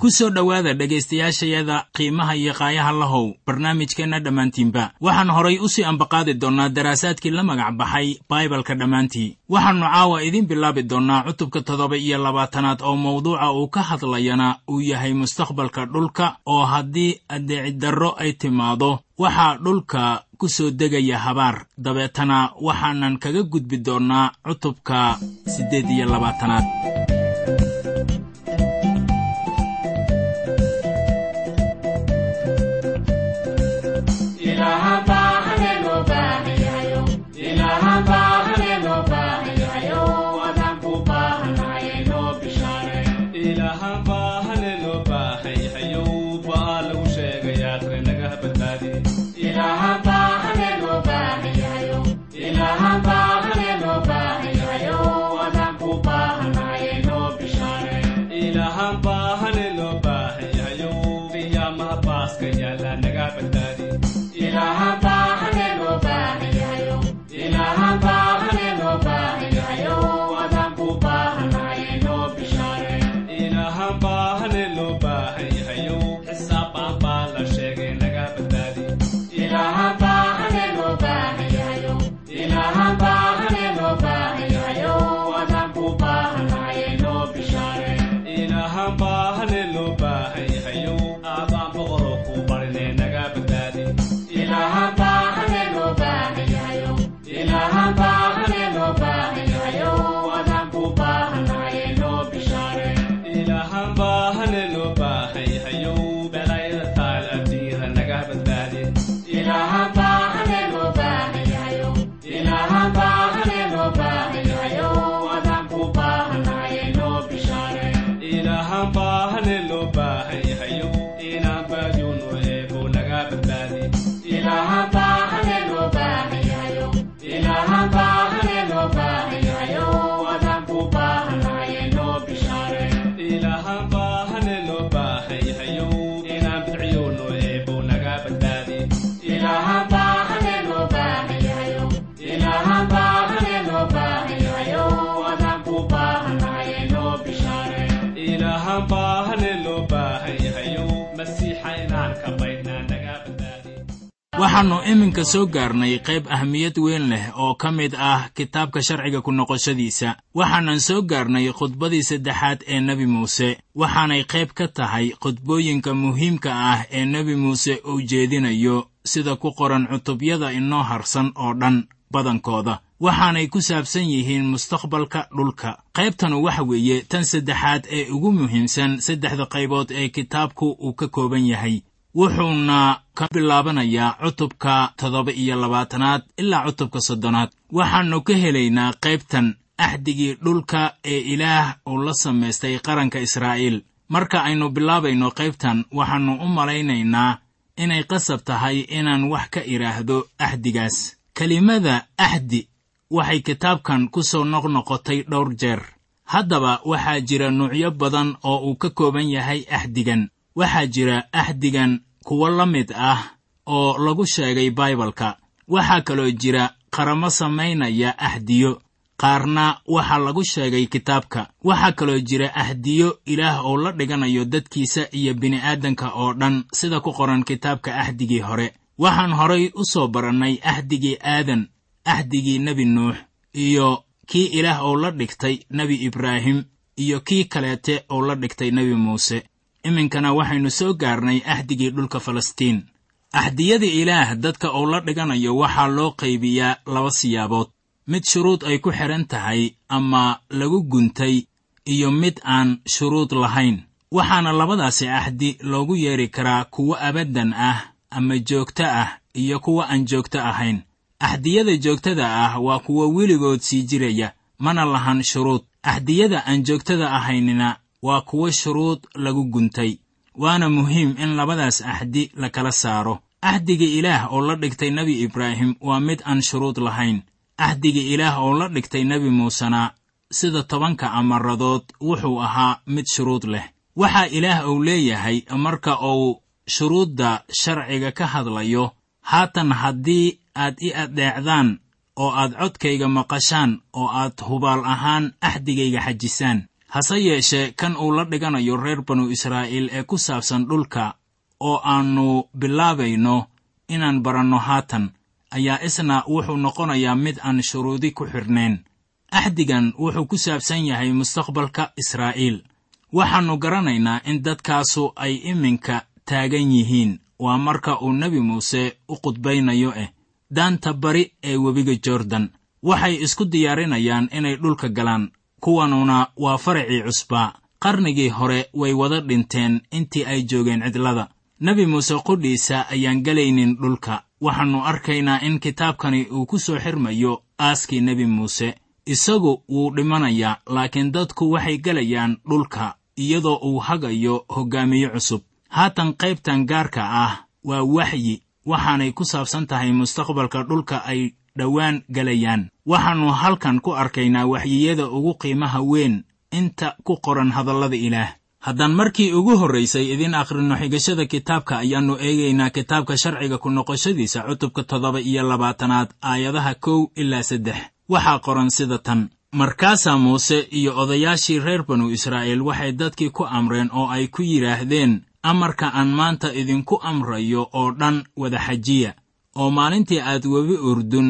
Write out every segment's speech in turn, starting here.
ku soo dhowaada dhegaystayaashayada qiimaha iyo qaayaha lahow barnaamijkeenna dhammaantiinba waxaan horay u sii ambaqaadi doonnaa daraasaadkii la magac baxay baibalka dhammaantii. Waxaannu caawa idiin bilaabi doonnaa cutubka toddoba iyo labaatanaad oo mawduuca uu ka hadlayana uu yahay mustaqbalka dhulka oo haddii addeecidarro ay timaado waxaa dhulka ku soo degaya habaar. Dabeetana waxaanan kaga gudbi doonnaa cutubka siddeed iyo labaatanaad waxaannu iminka soo gaarnay qayb ahmiyad weyn leh oo ka mid ah kitaabka sharciga ku noqoshadiisa. Waxaanan soo gaarnay khudbadii saddexaad ee nebi muuse. Waxaanay qayb ka tahay khudbooyinka muhiimka ah ee nebi muuse uu jeedinayo sida ku qoran cutubyada inoo harsan oo dhan badankooda. Waxaanay ku saabsan yihiin mustaqbalka dhulka. Qaybtanu waxa weeye tan saddexaad ee ugu muhiimsan saddexda qaybood ee kitaabku uu ka kooban yahay wuxuuna ka bilaabanayaa cutubka toddoba iyo labaatanaad ilaa cutubka soddonaad. Waxaannu ka helaynaa qaybtan axdigii dhulka ee ilaah uu la samaystay qaranka israa'iil. Marka aynu bilaabayno qaybtan waxaannu u malaynaynaa inay qasab tahay inaan wax ka idhaahdo axdigaas kelimada axdi waxay kitaabkan ku soo noqnoqotay dhowr jeer. Haddaba waxaa jira nuucyo badan oo uu ka kooban yahay axdigan waxaa jira axdigan kuwo la mid ah oo lagu sheegay baibalka waxaa kaloo jira qaramo samaynaya axdiyo qaarna waxaa lagu sheegay kitaabka. Waxaa kaloo jira ahdiyo ilaah oo la dhiganayo dadkiisa iyo bini'aadanka oo dhan sida ku qoran kitaabka ahdigii hore. Waxaan horay u soo barannay ahdigii aadan ahdigii nebi nuux iyo kii ilaah oo la dhigtay nebi ibraahim iyo kii kaleete oo la dhigtay nebi muuse iminkana waxaynu soo gaarnay ahdigii dhulka falastiin. Ahdiyada ilaah dadka uu la dhiganayo waxaa loo qaybiyaa laba siyaabood. Mid shuruud ay ku xidhan tahay ama lagu guntay iyo mid aan shuruud lahayn. Waxaana labadaasi ahdi loogu yeedhi karaa kuwo abaddan ah ama joogto ah iyo kuwo aan joogto ahayn. Ahdiyada joogtada ah waa kuwo weligood sii jiraya mana lahan shuruud. Ahdiyada aan joogtada ahaynina waa kuwo shuruud lagu guntay waana muhiim in labadaas ahdi la kala saaro. Ahdiga ilaah oo la dhigtay nebi ibraahim waa mid aan shuruud lahayn. Ahdiga ilaah oo la dhigtay nebi muusena sida tobanka amaradood wuxuu ahaa mid shuruud leh. Waxaa ilaah uu leeyahay marka uu shuruudda sharciga ka hadlayo haatan haddii aad i addeecdaan oo aad codkayga maqashaan oo aad hubaal ahaan ahdigayga xajisaan hase yeeshee kan uu la dhiganayo reer banu israa'iil ee ku saabsan dhulka oo aannu bilaabayno inaan baranno haatan ayaa isna wuxuu noqonayaa mid aan shuruudi ku xidhnayn ahdigan wuxuu ku saabsan yahay mustaqbalka israa'iil. Waxaannu garanaynaa in dadkaasu ay iminka taagan yihiin. Waa marka uu nebi muuse u qudbaynayo eh daanta bari ee webiga jordan. Waxay isku diyaarinayaan inay dhulka galaan kuwanuna waa faracii cusbaa qarnigii hore way wada dhinteen intii ay joogeen cidlada. Nebi muuse qudhiisa ayaan gelaynin dhulka. Waxaannu arkaynaa in kitaabkani uu ku soo xirmayo aaskii nebi muuse. Isagu wuu dhimanayaa laakiin dadku waxay gelayaan dhulka iyadoo uu hagayo hoggaamiye cusub. Haatan qaybtan gaarka ah waa waxyi. Waxaanay ku saabsan tahay mustaqbalka dhulka ay dhowaan gelayaan waxaannu halkan ku arkaynaa waxyiyada ugu qiimaha weyn inta ku qoran hadallada ilaah. Haddaan markii ugu horraysay idiin akhrinno xigashada kitaabka ayaannu eegaynaa kitaabka sharciga ku noqoshadiisa cutubka toddoba iyo labaatanaad aayadaha kow ilaa saddex. Waxaa qoran sida tan. Markaasaa muuse iyo odayaashii reer banu israa'iil waxay dadkii ku amreen oo ay ku yidhaahdeen amarka aan maanta idinku amrayo oo dhan wada xajiya oo maalintii aad webi urdun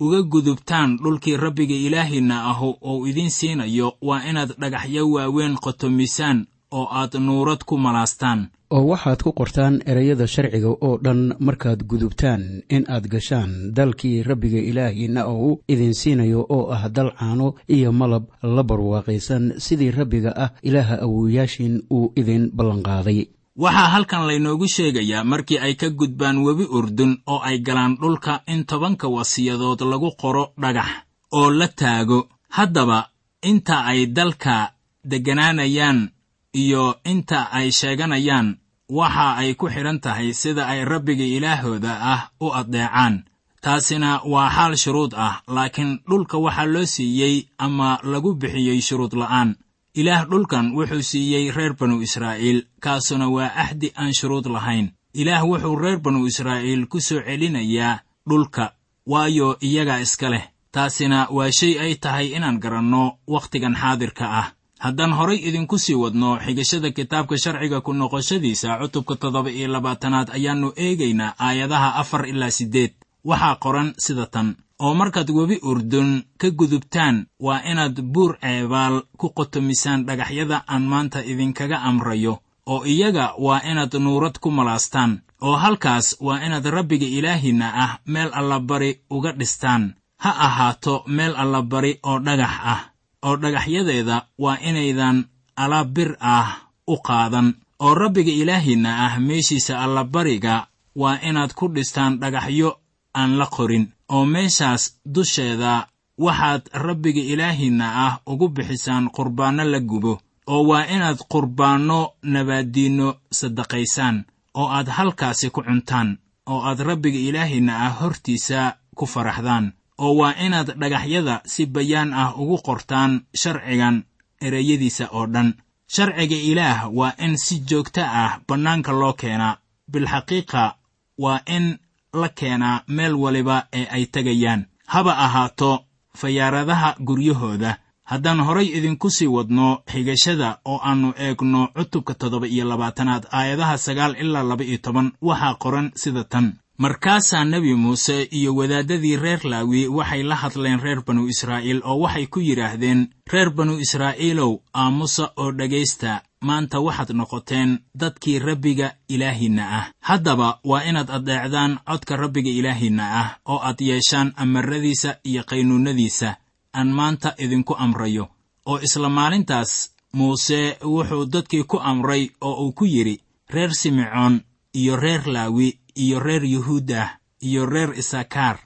uga gudubtaan dhulkii rabbiga ilaahiinna ahu oo idiin siinayo waa inaad dhagaxyo waaweyn qotomisaan oo aad nuurad ku malaastaan. Oo waxaad ku qortaan ereyada sharciga oo dhan markaad gudubtaan in aad gashaan dalkii rabbiga ilaahiinna uu idin siinayo oo ah dal caano iyo malab la barwaaqaysan sidii rabbiga ah ilaaha awowayaashin uu idin ballanqaaday waxaa halkan laynoogu sheegayaa markii ay ka gudbaan webi urdun oo ay galaan dhulka in tobanka wasiyadood lagu qoro dhagax oo la taago. Haddaba inta ay dalka degganaanayaan iyo inta ay sheeganayaan waxa ay ku xidhan tahay sida ay rabbiga ilaahooda ah u addeecaan. Taasina waa xaal shuruud ah laakiin dhulka waxaa loo siiyey ama lagu bixiyey shuruud la'aan ilaah dhulkan wuxuu siiyey reer banu israa'iil kaasuna waa axdi aan shuruud lahayn. Ilaah wuxuu reer banu israa'iil ku soo celinayaa dhulka waayo iyagaa iska leh. Taasina waa shay ay tahay inaan garanno wakhtigan xaadirka ah. Haddaan horay idinku sii wadno xigashada kitaabka sharciga ku noqoshadiisa cutubka toddoba iyo labaatanaad ayaannu eegaynaa aayadaha afar ilaa siddeed. Waxaa qoran sida tan oo markaad webi urdun ka gudubtaan waa inaad buur ceebaal ku qotomisaan dhagaxyada aan maanta idinkaga amrayo oo iyaga waa inaad nuurad ku malaastaan oo halkaas waa inaad rabbiga ilaahiinna ah meel allabari uga dhistaan. Ha ahaato meel allabari oo dhagax ah oo dhagaxyadeeda waa inaydan alaab bir ah u qaadan oo rabbiga ilaahiinna ah meeshiisa allabariga waa inaad ku dhistaan dhagaxyo aan la qorin oo meeshaas dusheeda waxaad rabbiga ilaahiinna ah ugu bixisaan qurbaanno la gubo oo waa inaad qurbaanno nabaaddiinno saddaqaysaan oo aad halkaasi ku cuntaan oo aad rabbiga ilaahiinna ah hortiisa ku faraxdaan oo waa inaad dhagaxyada si bayaan ah ugu qortaan sharcigan ereyadiisa oo dhan. Sharciga ilaah waa in si joogto ah bannaanka loo keenaa bilxaqiiqa waa in la keenaa meel waliba ee ay tegayaan. Haba ahaato fayaaradaha guryahooda. Haddaan horay idinku sii wadno xigashada oo aannu eegno cutubka toddoba iyo labaatanaad aayadaha sagaal ilaa laba iyo toban waxaa qoran sida tan. Markaasaa nebi muuse iyo wadaaddadii reer laawi waxay la hadleen reer banu israa'iil oo waxay ku yidhaahdeen reer banu israa'iilow aamusa oo dhegaysta maanta waxaad noqoteen dadkii rabbiga ilaahiinna ah. Haddaba waa inaad addeecdaan codka rabbiga ilaahiinna ah oo aad yeeshaan amaradiisa iyo qaynuunnadiisa aan maanta idinku amrayo oo isla maalintaas muuse wuxuu dadkii ku amray oo uu ku yidhi reer simecoon iyo reer laawi iyo reer yuhuudah iyo reer isakaar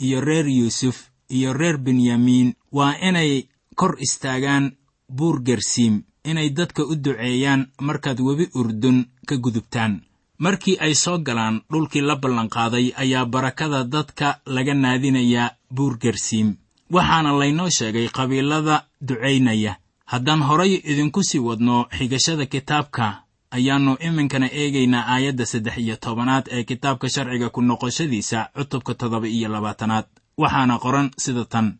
iyo reer yuusuf iyo reer benyamiin waa inay kor istaagaan buur gersiim inay dadka u duceeyaan markaad webi urdun ka gudubtaan. Markii ay soo galaan dhulkii la ballanqaaday ayaa barakada dadka laga naadinayaa buur gersiim waxaana laynoo sheegay qabiilada ducaynaya haddaan horay idinku sii wadno xigashada kitaabka ayaannu iminkana eegaynaa aayadda saddex iyo tobanaad ee kitaabka sharciga ku noqoshadiisa cutubka toddoba iyo labaatanaad. Waxaana qoran sida tan.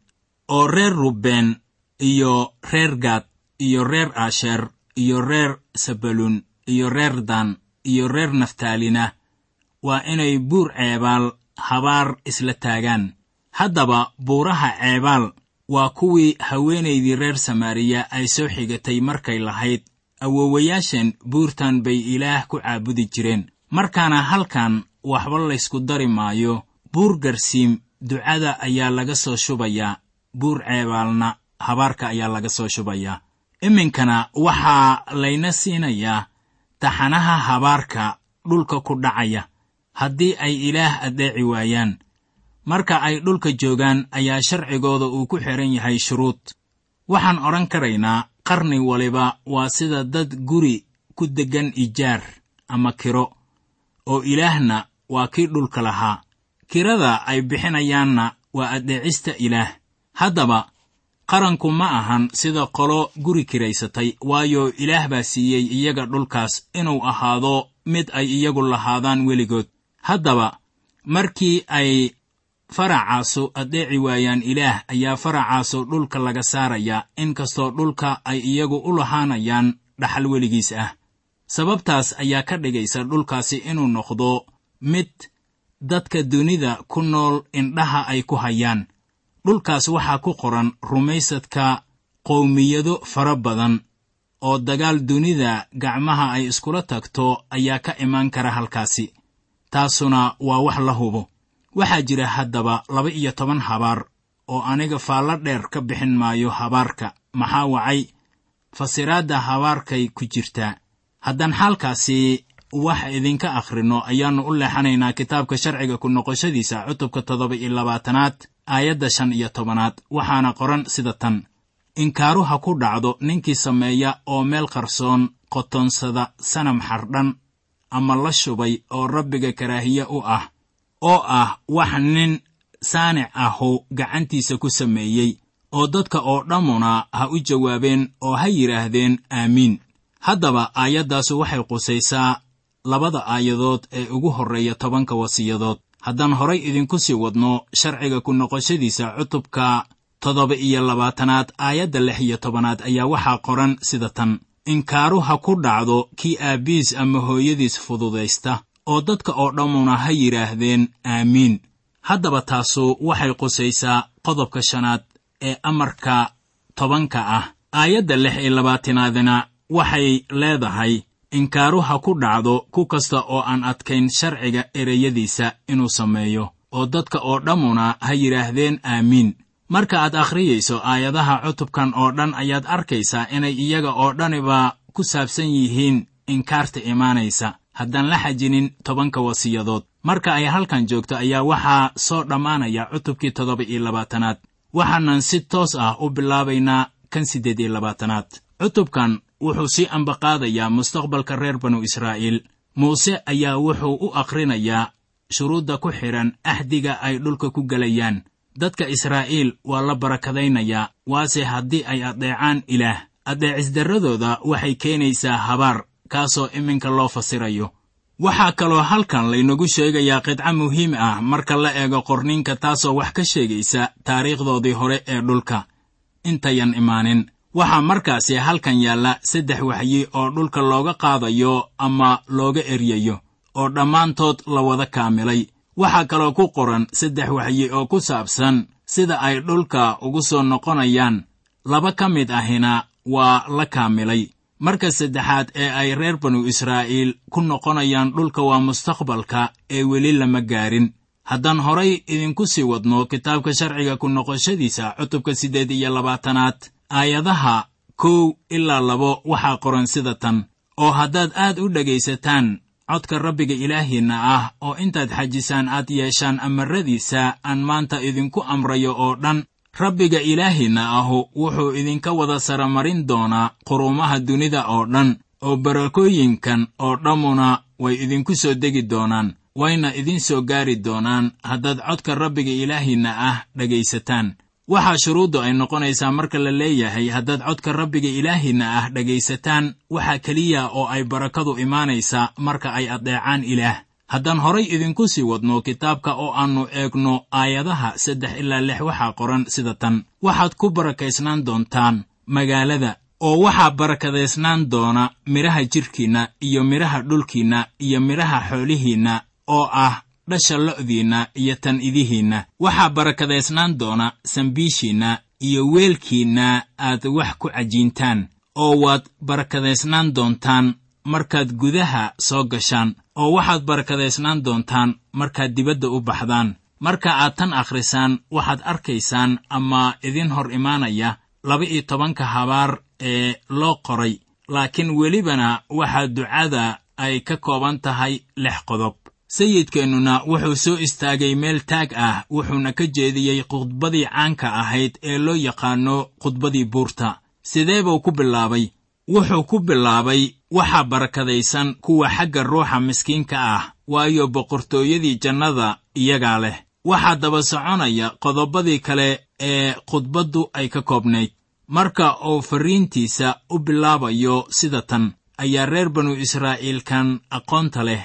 Oo reer rubbeen iyo reer gaad iyo reer asheer iyo reer sabalun iyo reer dan iyo reer naftaalina waa inay buur ceebaal habaar isla taagaan. Haddaba buuraha ceebaal waa kuwii haweenaydii reer samaariya ay soo xigatay markay lahayd. Awoowayaasheen buurtan bay ilaah ku caabudi jireen. Markaana halkan waxba laysku dari maayo buur garsiim ducada ayaa laga soo shubayaa buur ceebaalna habaarka ayaa laga soo shubayaa iminkana waxaa layna siinayaa taxanaha habaarka dhulka ku dhacaya haddii ay ilaah addeeci waayaan. Marka ay dhulka joogaan ayaa sharcigooda uu ku xidhan yahay shuruud. Waxaan odhan karaynaa qarni waliba waa sida dad guri ku deggan ijaar ama kiro oo ilaahna waa kii dhulka lahaa. Kirada ay bixinayaanna waa addeecista ilaah. Haddaba qaranku ma ahan sida qolo guri kiraysatay waayo ilaah baa siiyey iyaga dhulkaas inuu ahaado mid ay iyagu lahaadaan weligood. Haddaba markii ay faracaasu addeeci waayaan ilaah ayaa faracaasu dhulka laga saarayaa inkastoo dhulka ay iyagu u lahaanayaan dhaxal weligiis ah. Sababtaas ayaa ka dhigaysa dhulkaasi inuu noqdo mid dadka dunida ku nool indhaha ay ku hayaan dhulkaas waxaa ku qoran rumaysadka qowmiyado fara badan oo dagaal dunida gacmaha ay iskula tagto ayaa ka imaan kara halkaasi. Taasuna waa wax la hubo. Waxaa jira haddaba laba iyo toban habaar oo aniga faallo dheer ka bixin maayo habaarka. Maxaa wacay? Fasiraadda habaarkay ku jirtaa haddaan xaalkaasi wax idinka akhrinno ayaannu u leexanaynaa kitaabka sharciga ku noqoshadiisa cutubka toddoba iyo labaatanaad aayadda shan iyo tobanaad waxaana qoran sida tan. Inkaaru ha ku dhacdo ninkii sameeya oo meel qarsoon qotonsada sanam xardhan ama la shubay oo rabbiga karaahiye u ah oo ah wax nin saanic ahu gacantiisa ku sameeyey oo dadka oo dhammuna ha u jawaabeen oo ha yidhaahdeen aamiin. Haddaba aayaddaasu waxay qusaysaa labada aayadood ee ugu horreeya tobanka wasiyadood haddaan horay idinku sii wadno sharciga ku noqoshadiisa cutubka toddoba iyo labaatanaad aayadda lix iyo tobanaad ayaa waxaa qoran sida tan. Inkaaru ha ku dhacdo kii aabbihiis ama hooyadiis fududaysta oo dadka oo dhammuna ha yidhaahdeen aamiin. Haddaba taasu waxay qusaysaa qodobka shanaad ee amarka tobanka ah. Aayadda lix iyo labaatanaadna waxay leedahay inkaaru ha ku dhacdo ku kasta oo aan adkayn sharciga ereyadiisa inuu sameeyo oo dadka oo dhammuna ha yidhaahdeen aamiin. Marka aad akhriyayso aayadaha cutubkan oo dhan ayaad arkaysaa inay iyaga oo dhaniba ku saabsan yihiin inkaarta imaanaysa haddaan la xajinin tobanka wasiyadood. Marka ay halkan joogto ayaa waxaa soo dhammaanaya cutubkii toddoba iyo labaatanaad. Waxaanan si toos ah u bilaabaynaa kan siddeed iyo labaatanaad. Cutubkan wuxuu sii ambaqaadayaa mustaqbalka reer banu israa'iil. Muuse ayaa wuxuu u akhrinayaa shuruudda ku xidhan axdiga ay dhulka ku gelayaan dadka israa'iil waa la barakadaynayaa waase haddii ay addeecaan ilaah. Addeecisdarradooda waxay keenaysaa habaar kaasoo iminka loo fasirayo. Waxaa kaloo halkan laynagu sheegayaa qidco muhiim ah marka la eego qorniinka taasoo wax ka sheegaysa taariikhdoodii hore ee dhulka. Intayan imaanin waxaa markaasi halkan yaalla saddex waxyi oo dhulka looga qaadayo ama looga eryayo oo dhammaantood la wada kaamilay. Waxaa kaloo ku qoran saddex waxyi oo ku saabsan sida ay dhulka ugu soo noqonayaan. Laba ka mid ahina waa la kaamilay. Marka saddexaad ee ay reer banu israa'iil ku noqonayaan dhulka waa mustaqbalka ee weli lama gaarin. Haddaan horay idinku sii wadno kitaabka sharciga ku noqoshadiisa cutubka siddeed iyo labaatanaad aayadaha kow ilaa labo waxaa qoran sida tan oo haddaad aad u dhegaysataan codka rabbiga ilaahiinna ah oo intaad xajisaan aad yeeshaan amaradiisa aan maanta idinku amrayo oo dhan rabbiga ilaahiinna ahu wuxuu idinka wada saramarin doonaa quruumaha dunida oo dhan oo barakooyinkan oo dhammuna way idinku soo degi doonaan wayna idin soo gaari doonaan haddaad codka rabbiga ilaahiinna ah dhegaysataan waxaa shuruuddu ay noqonaysaa marka la leeyahay haddaad codka rabbiga ilaahiinna ah dhegaysataan waxaa keliya oo ay barakadu imaanaysaa marka ay addeecaan ilaah. Haddaan horay idinku sii wadno kitaabka oo aannu eegno aayadaha saddex ilaa lix waxaa qoran sida tan. Waxaad ku barakaysnaan doontaan magaalada oo waxaa barakadaysnaan doona midhaha jidhkiinna iyo midhaha dhulkiinna iyo midhaha xoolihiinna oo ah dhasha lo'diinna iyo tan idihiinna waxaa barakadaysnaan doona sambiishiinna iyo weelkiinna aad wax ku cajiintaan oo waad barakadaysnaan doontaan markaad gudaha soo gashaan oo waxaad barakadaysnaan doontaan markaad dibadda u baxdaan. Marka aad tan akhrisaan waxaad arkaysaan ama idin hor imaanaya laba-iyo tobanka habaar ee loo qoray laakiin welibana waxaa ducada ay ka kooban tahay lix qodob sayidkeennuna wuxuu soo istaagay meel taag ah wuxuuna ka jeediyey khudbadii caanka ahayd ee loo yaqaanno khudbadii buurta. Sidee buu ku bilaabay. Wuxuu ku bilaabay waxaa barakadaysan kuwa xagga ruuxa miskiinka ah waayo boqortooyadii jannada iyagaa leh. Waxaa daba soconaya qodobadii kale ee khudbaddu ay ka koobnayd. Marka uu farriintiisa u bilaabayo sida tan ayaa reer banu israa'iilkan aqoonta leh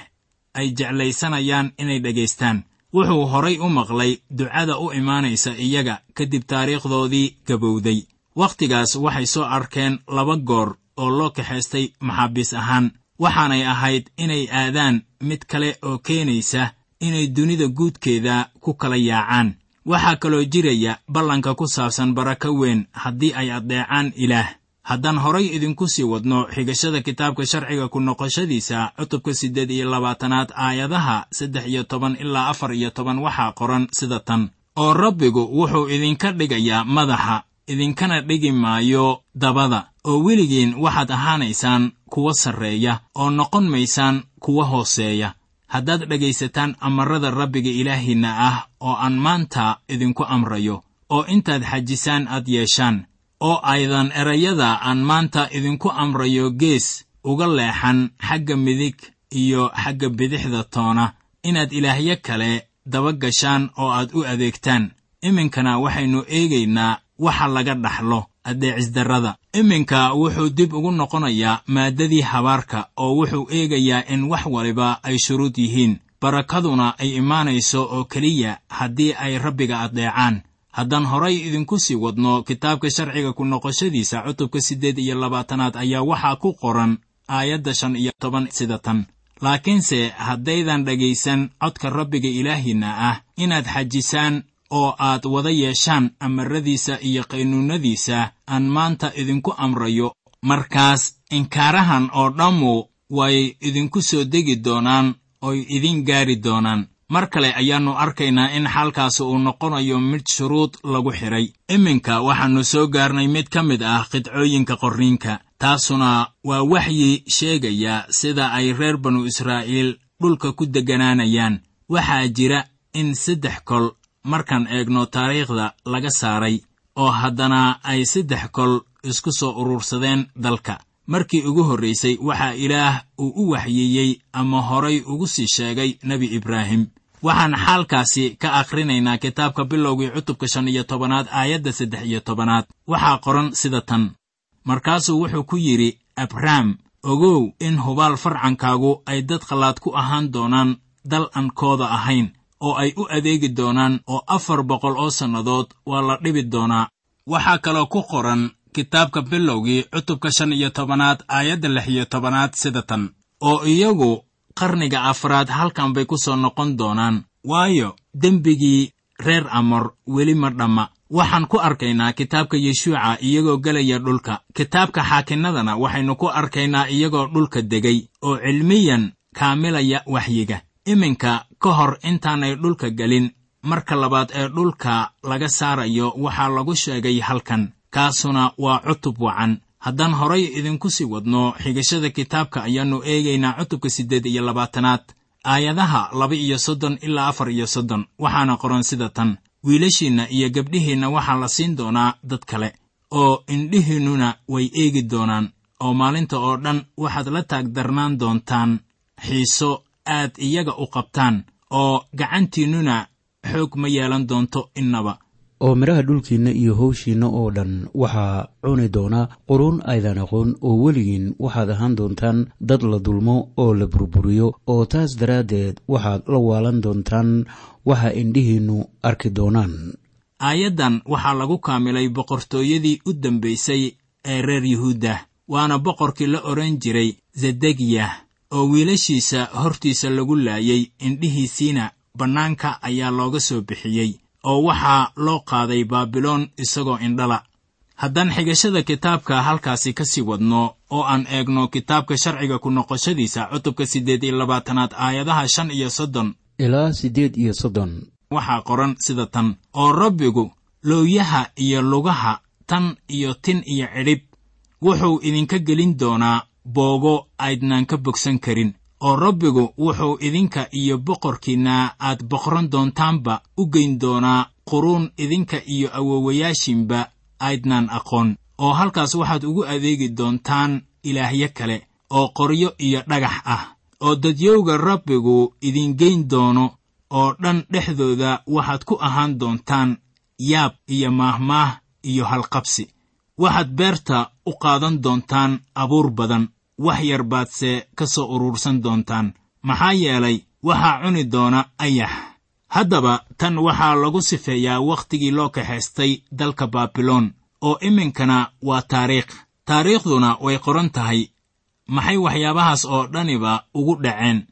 ay jeclaysanayaan inay dhegaystaan. Wuxuu horay u maqlay ducada u imaanaysa iyaga kadib taariikhdoodii gabowday. Wakhtigaas waxay soo arkeen laba goor oo loo kaxaystay maxaabiis ahaan. Waxaanay ahayd inay aadaan mid kale oo keenaysa inay dunida guudkeeda ku kala yaacaan. Waxaa kaloo jiraya ballanka ku saabsan barako weyn haddii ay addeecaan ilaah haddaan horay idinku sii wadno xigashada kitaabka sharciga ku noqoshadiisa cutubka siddeed iyo labaatanaad aayadaha saddex iyo toban ilaa afar iyo toban waxaa qoran sida tan. Oo rabbigu wuxuu idinka dhigayaa madaxa idinkana dhigi maayo dabada. Oo weligiin waxaad ahaanaysaan kuwa sarreeya oo noqon maysaan kuwa hooseeya. Haddaad dhegaysataan amarrada rabbiga ilaahiinna ah oo aan maanta idinku amrayo. Oo intaad xajisaan aad yeeshaan oo aydan erayada aan maanta idinku amrayo gees uga leexan xagga midig iyo xagga bidixda toona. Inaad ilaahyo kale daba gashaan oo aad u adeegtaan. Iminkana waxaynu eegaynaa waxa laga dhaxlo addeecisdarrada iminka wuxuu dib ugu noqonayaa maaddadii habaarka oo wuxuu eegayaa in wax waliba ay shuruud yihiin. Barakaduna ay imaanayso oo keliya haddii ay rabbiga addeecaan haddaan horay idinku sii wadno kitaabka sharciga ku noqoshadiisa cutubka siddeed iyo labaatanaad ayaa waxaa ku qoran aayadda shan iyo toban sida tan. Laakiinse haddaydan dhegaysan codka rabbiga ilaahiinna ah inaad xajisaan oo aad wada yeeshaan amaradiisa iyo qaynuunnadiisa aan maanta idinku amrayo. Markaas inkaarahan oo dhammu way idinku soo degi doonaan oy idin gaari doonaan mar kale ayaannu arkaynaa in xaalkaasi uu noqonayo mid shuruud lagu xidhay iminka waxaannu soo gaarnay mid ka mid ah qidcooyinka qorniinka taasuna waa waxyi sheegaya sida ay reer banu israa'iil dhulka ku degganaanayaan waxaa jira in saddex kol markaan eegno taariikhda laga saaray oo haddana ay saddex kol isku soo urursadeen dalka. Markii ugu horraysay waxaa ilaah uu u waxyeeyey ama horay ugu sii sheegay nebi ibraahim waxaan xaalkaasi ka akhrinaynaa kitaabka bilowgii cutubka shan iyo tobanaad aayadda saddex iyo tobanaad. Waxaa qoran sida tan. Markaasuu wuxuu ku yidhi abrahm ogow in hubaal farcankaagu ay dad khallaad ku ahaan doonaan dal aan kooda ahayn oo ay u adeegi doonaan oo afar boqol oo sannadood waa la dhibi doonaa. Waxaa kaloo ku qoran kitaabka bilowgii cutubka shan iyo tobanaad aayadda lix iyo tobanaad sida tan. Oo iyagu qarniga afraad halkan bay ku soo noqon doonaan. Waayo dembigii reer amor weli ma dhamma. Waxaan ku arkaynaa kitaabka yeshuuca iyagoo gelaya dhulka. Kitaabka xaakinnadana waxaynu ku arkaynaa iyagoo dhulka degay oo cilmiyan kaamilaya waxyiga. Iminka ka hor intaanay dhulka gelin marka labaad ee dhulka laga saarayo waxaa lagu sheegay halkan. Kaasuna waa cutub wacan haddaan horay idinku sii wadno xigashada kitaabka ayaannu eegaynaa cutubka siddeed iyo labaatanaad aayadaha laba iyo soddon ilaa afar iyo soddon. Waxaana qoran sida tan. Wiilashiinna iyo gabdhihiinna waxaa la siin doonaa dad kale oo indhihiinnuna way eegi doonaan. Oo maalinta oo dhan waxaad la taagdarnaan doontaan xiiso aad iyaga u qabtaan oo gacantiinnuna xoog ma yeelan doonto innaba oo midhaha dhulkiinna iyo howshiinna oo dhan waxaa cuni doona quruun aydan aqoon oo weligiin waxaad ahaan doontaan dad la dulmo oo la burburiyo oo taas daraaddeed waxaad la waalan doontaan waxa indhihiinnu arki doonaan. Aayaddan waxaa lagu kaamilay boqortooyadii u dambaysay ee reer yuhuudda waana boqorkii la odhan jiray zedegiyah oo wiilashiisa hortiisa lagu laayay indhihiisiina. Bannaanka ayaa looga soo bixiyey oo waxaa loo qaaday baabiloon isagoo indhala. Haddaan xigashada kitaabka halkaasi ka sii wadno oo aan eegno kitaabka sharciga ku noqoshadiisa cutubka siddeed iyo labaatanaad aayadaha shan iyo soddon. Ilaa siddeed iyo soddon. Waxaa qoran sida tan oo rabbigu looyaha iyo lugaha tan iyo tin iyo cidhib wuxuu idinka gelin doonaa boogo aydnaan ka bogsan karin oo rabbigu wuxuu idinka iyo boqorkiinna aad boqran doontaanba u geyn doonaa quruun idinka iyo awowayaashiinba aydnaan aqoon oo halkaas waxaad ugu adeegi doontaan ilaahyo kale oo qoryo iyo dhagax ah oo dadyowga rabbigu idin geyn doono oo dhan dhexdooda waxaad ku ahaan doontaan yaab iyo maahmaah iyo halqabsi. Waxaad beerta u qaadan doontaan abuur badan wax yar baadse ka soo urursan doontaan. Maxaa yeelay waxaa cuni doona ayax. Haddaba tan waxaa lagu sifeeyaa wakhtigii loo kaxaystay dalka baabiloon oo iminkana waa taariikh. Taariikhduna way qoran tahay. Maxay waxyaabahaas oo dhaniba ugu dhaceen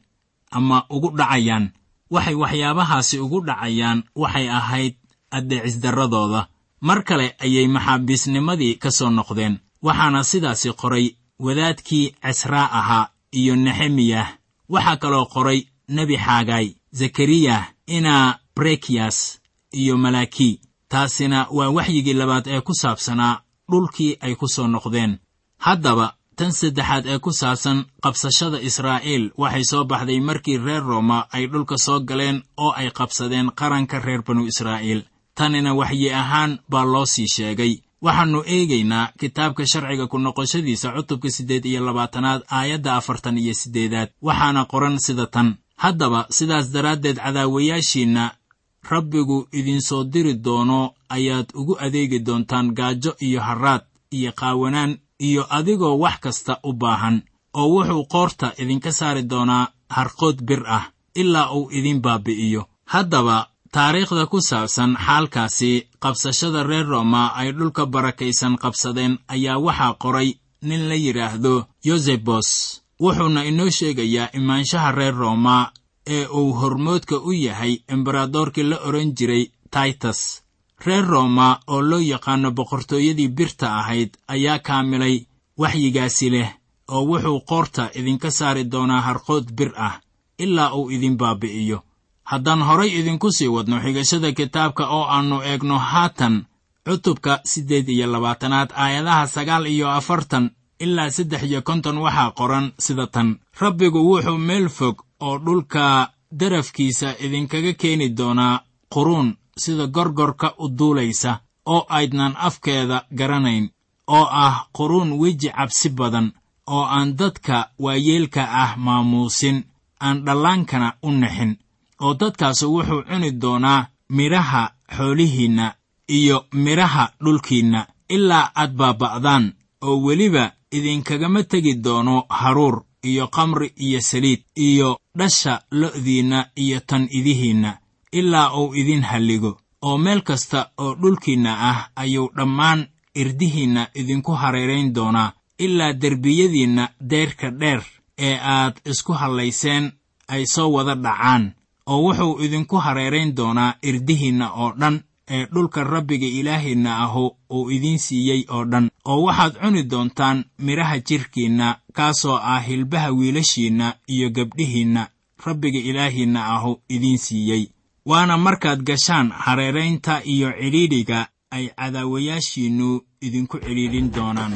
ama ugu dhacayaan? Waxay waxyaabahaasi ugu dhacayaan waxay ahayd addeecisdarradooda mar kale ayay maxaabiisnimadii ka soo noqdeen. Waxaana sidaasi qoray wadaadkii casraa ahaa iyo nexemiyah waxaa kaloo qoray nebi xaagay zakariyah inaa brekiyas iyo malaaki taasina waa waxyigii labaad ee ku saabsanaa dhulkii ay ku soo noqdeen. Haddaba tan saddexaad ee ku saabsan qabsashada israa'iil waxay soo baxday markii reer rooma ay dhulka soo galeen oo ay qabsadeen qaranka reer banu israa'iil. Tanina waxyi ahaan baa loo sii sheegay waxaannu eegaynaa kitaabka sharciga ku noqoshadiisa cutubka siddeed iyo labaatanaad aayadda afartan iyo siddeedaad. Waxaana qoran sida tan. Haddaba sidaas daraaddeed cadaawayaashiinna rabbigu idin soo diri doono ayaad ugu adeegi doontaan gaajo iyo harraad iyo qaawanaan iyo adigoo wax kasta u baahan oo wuxuu qoorta idinka saari doonaa harqood bir ah ilaa uu idin baabi'iyo. Haddaba taariikhda ku saabsan xaalkaasi qabsashada reer rooma ay dhulka barakaysan qabsadeen ayaa waxaa qoray nin la yidhaahdo yosebos wuxuuna inoo sheegayaa imaanshaha reer rooma ee uu hormoodka u yahay embaradorkii la odhan jiray taitas reer rooma oo loo yaqaano boqortooyadii birta ahayd ayaa kaamilay waxyigaasi leh oo wuxuu qoorta idinka saari doonaa harqood bir ah ilaa uu idin baabi'iyo haddaan horay idinku sii wadno xigashada kitaabka oo aannu eegno haatan cutubka siddeed iyo labaatanaad aayadaha sagaal iyo afartan ilaa saddex iyo konton waxaa qoran sida tan. Rabbigu wuxuu meel fog oo dhulka darafkiisa idinkaga keeni doonaa quruun sida gorgorka u duulaysa oo aydnan afkeeda garanayn oo ah quruun weji cabsi badan oo aan dadka waayeelka ah maamuusin aan dhallaankana u naxin oo dadkaasu wuxuu cuni doonaa midhaha xoolihiinna iyo midhaha dhulkiinna ilaa aad baaba'daan oo weliba idinkagama tegi doono haruur iyo kamri iyo saliid iyo dhasha lo'diinna iyo tan idihiinna ilaa uu idin halligo. Oo meel kasta oo dhulkiinna ah ayuu dhammaan irdihiinna idinku hareerayn doonaa ilaa derbiyadiinna deyrka dheer ee aad isku hallayseen ay soo wada dhacaan oo wuxuu idinku hareerayn doonaa irdihiinna oo dhan ee dhulka rabbiga ilaahiinna ahu uu idiin siiyey oo dhan oo waxaad cuni doontaan midhaha jidhkiinna kaasoo ah hilbaha wiilashiinna iyo gabdhihiinna rabbiga ilaahiinna ahu idiin siiyey. Waana markaad gashaan hareeraynta iyo cidhiidhiga ay cadaawayaashiinnu idinku cidhiidhin doonaan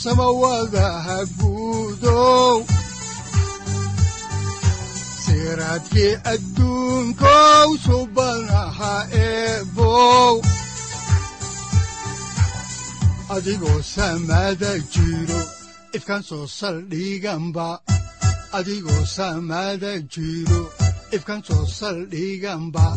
masiixow samawadaha guudow siraadkii adduunkow subanaha eebow adigoo samada jiro ifkan soo saldhiganba adigoo samada jiro ifkan soo saldhiganba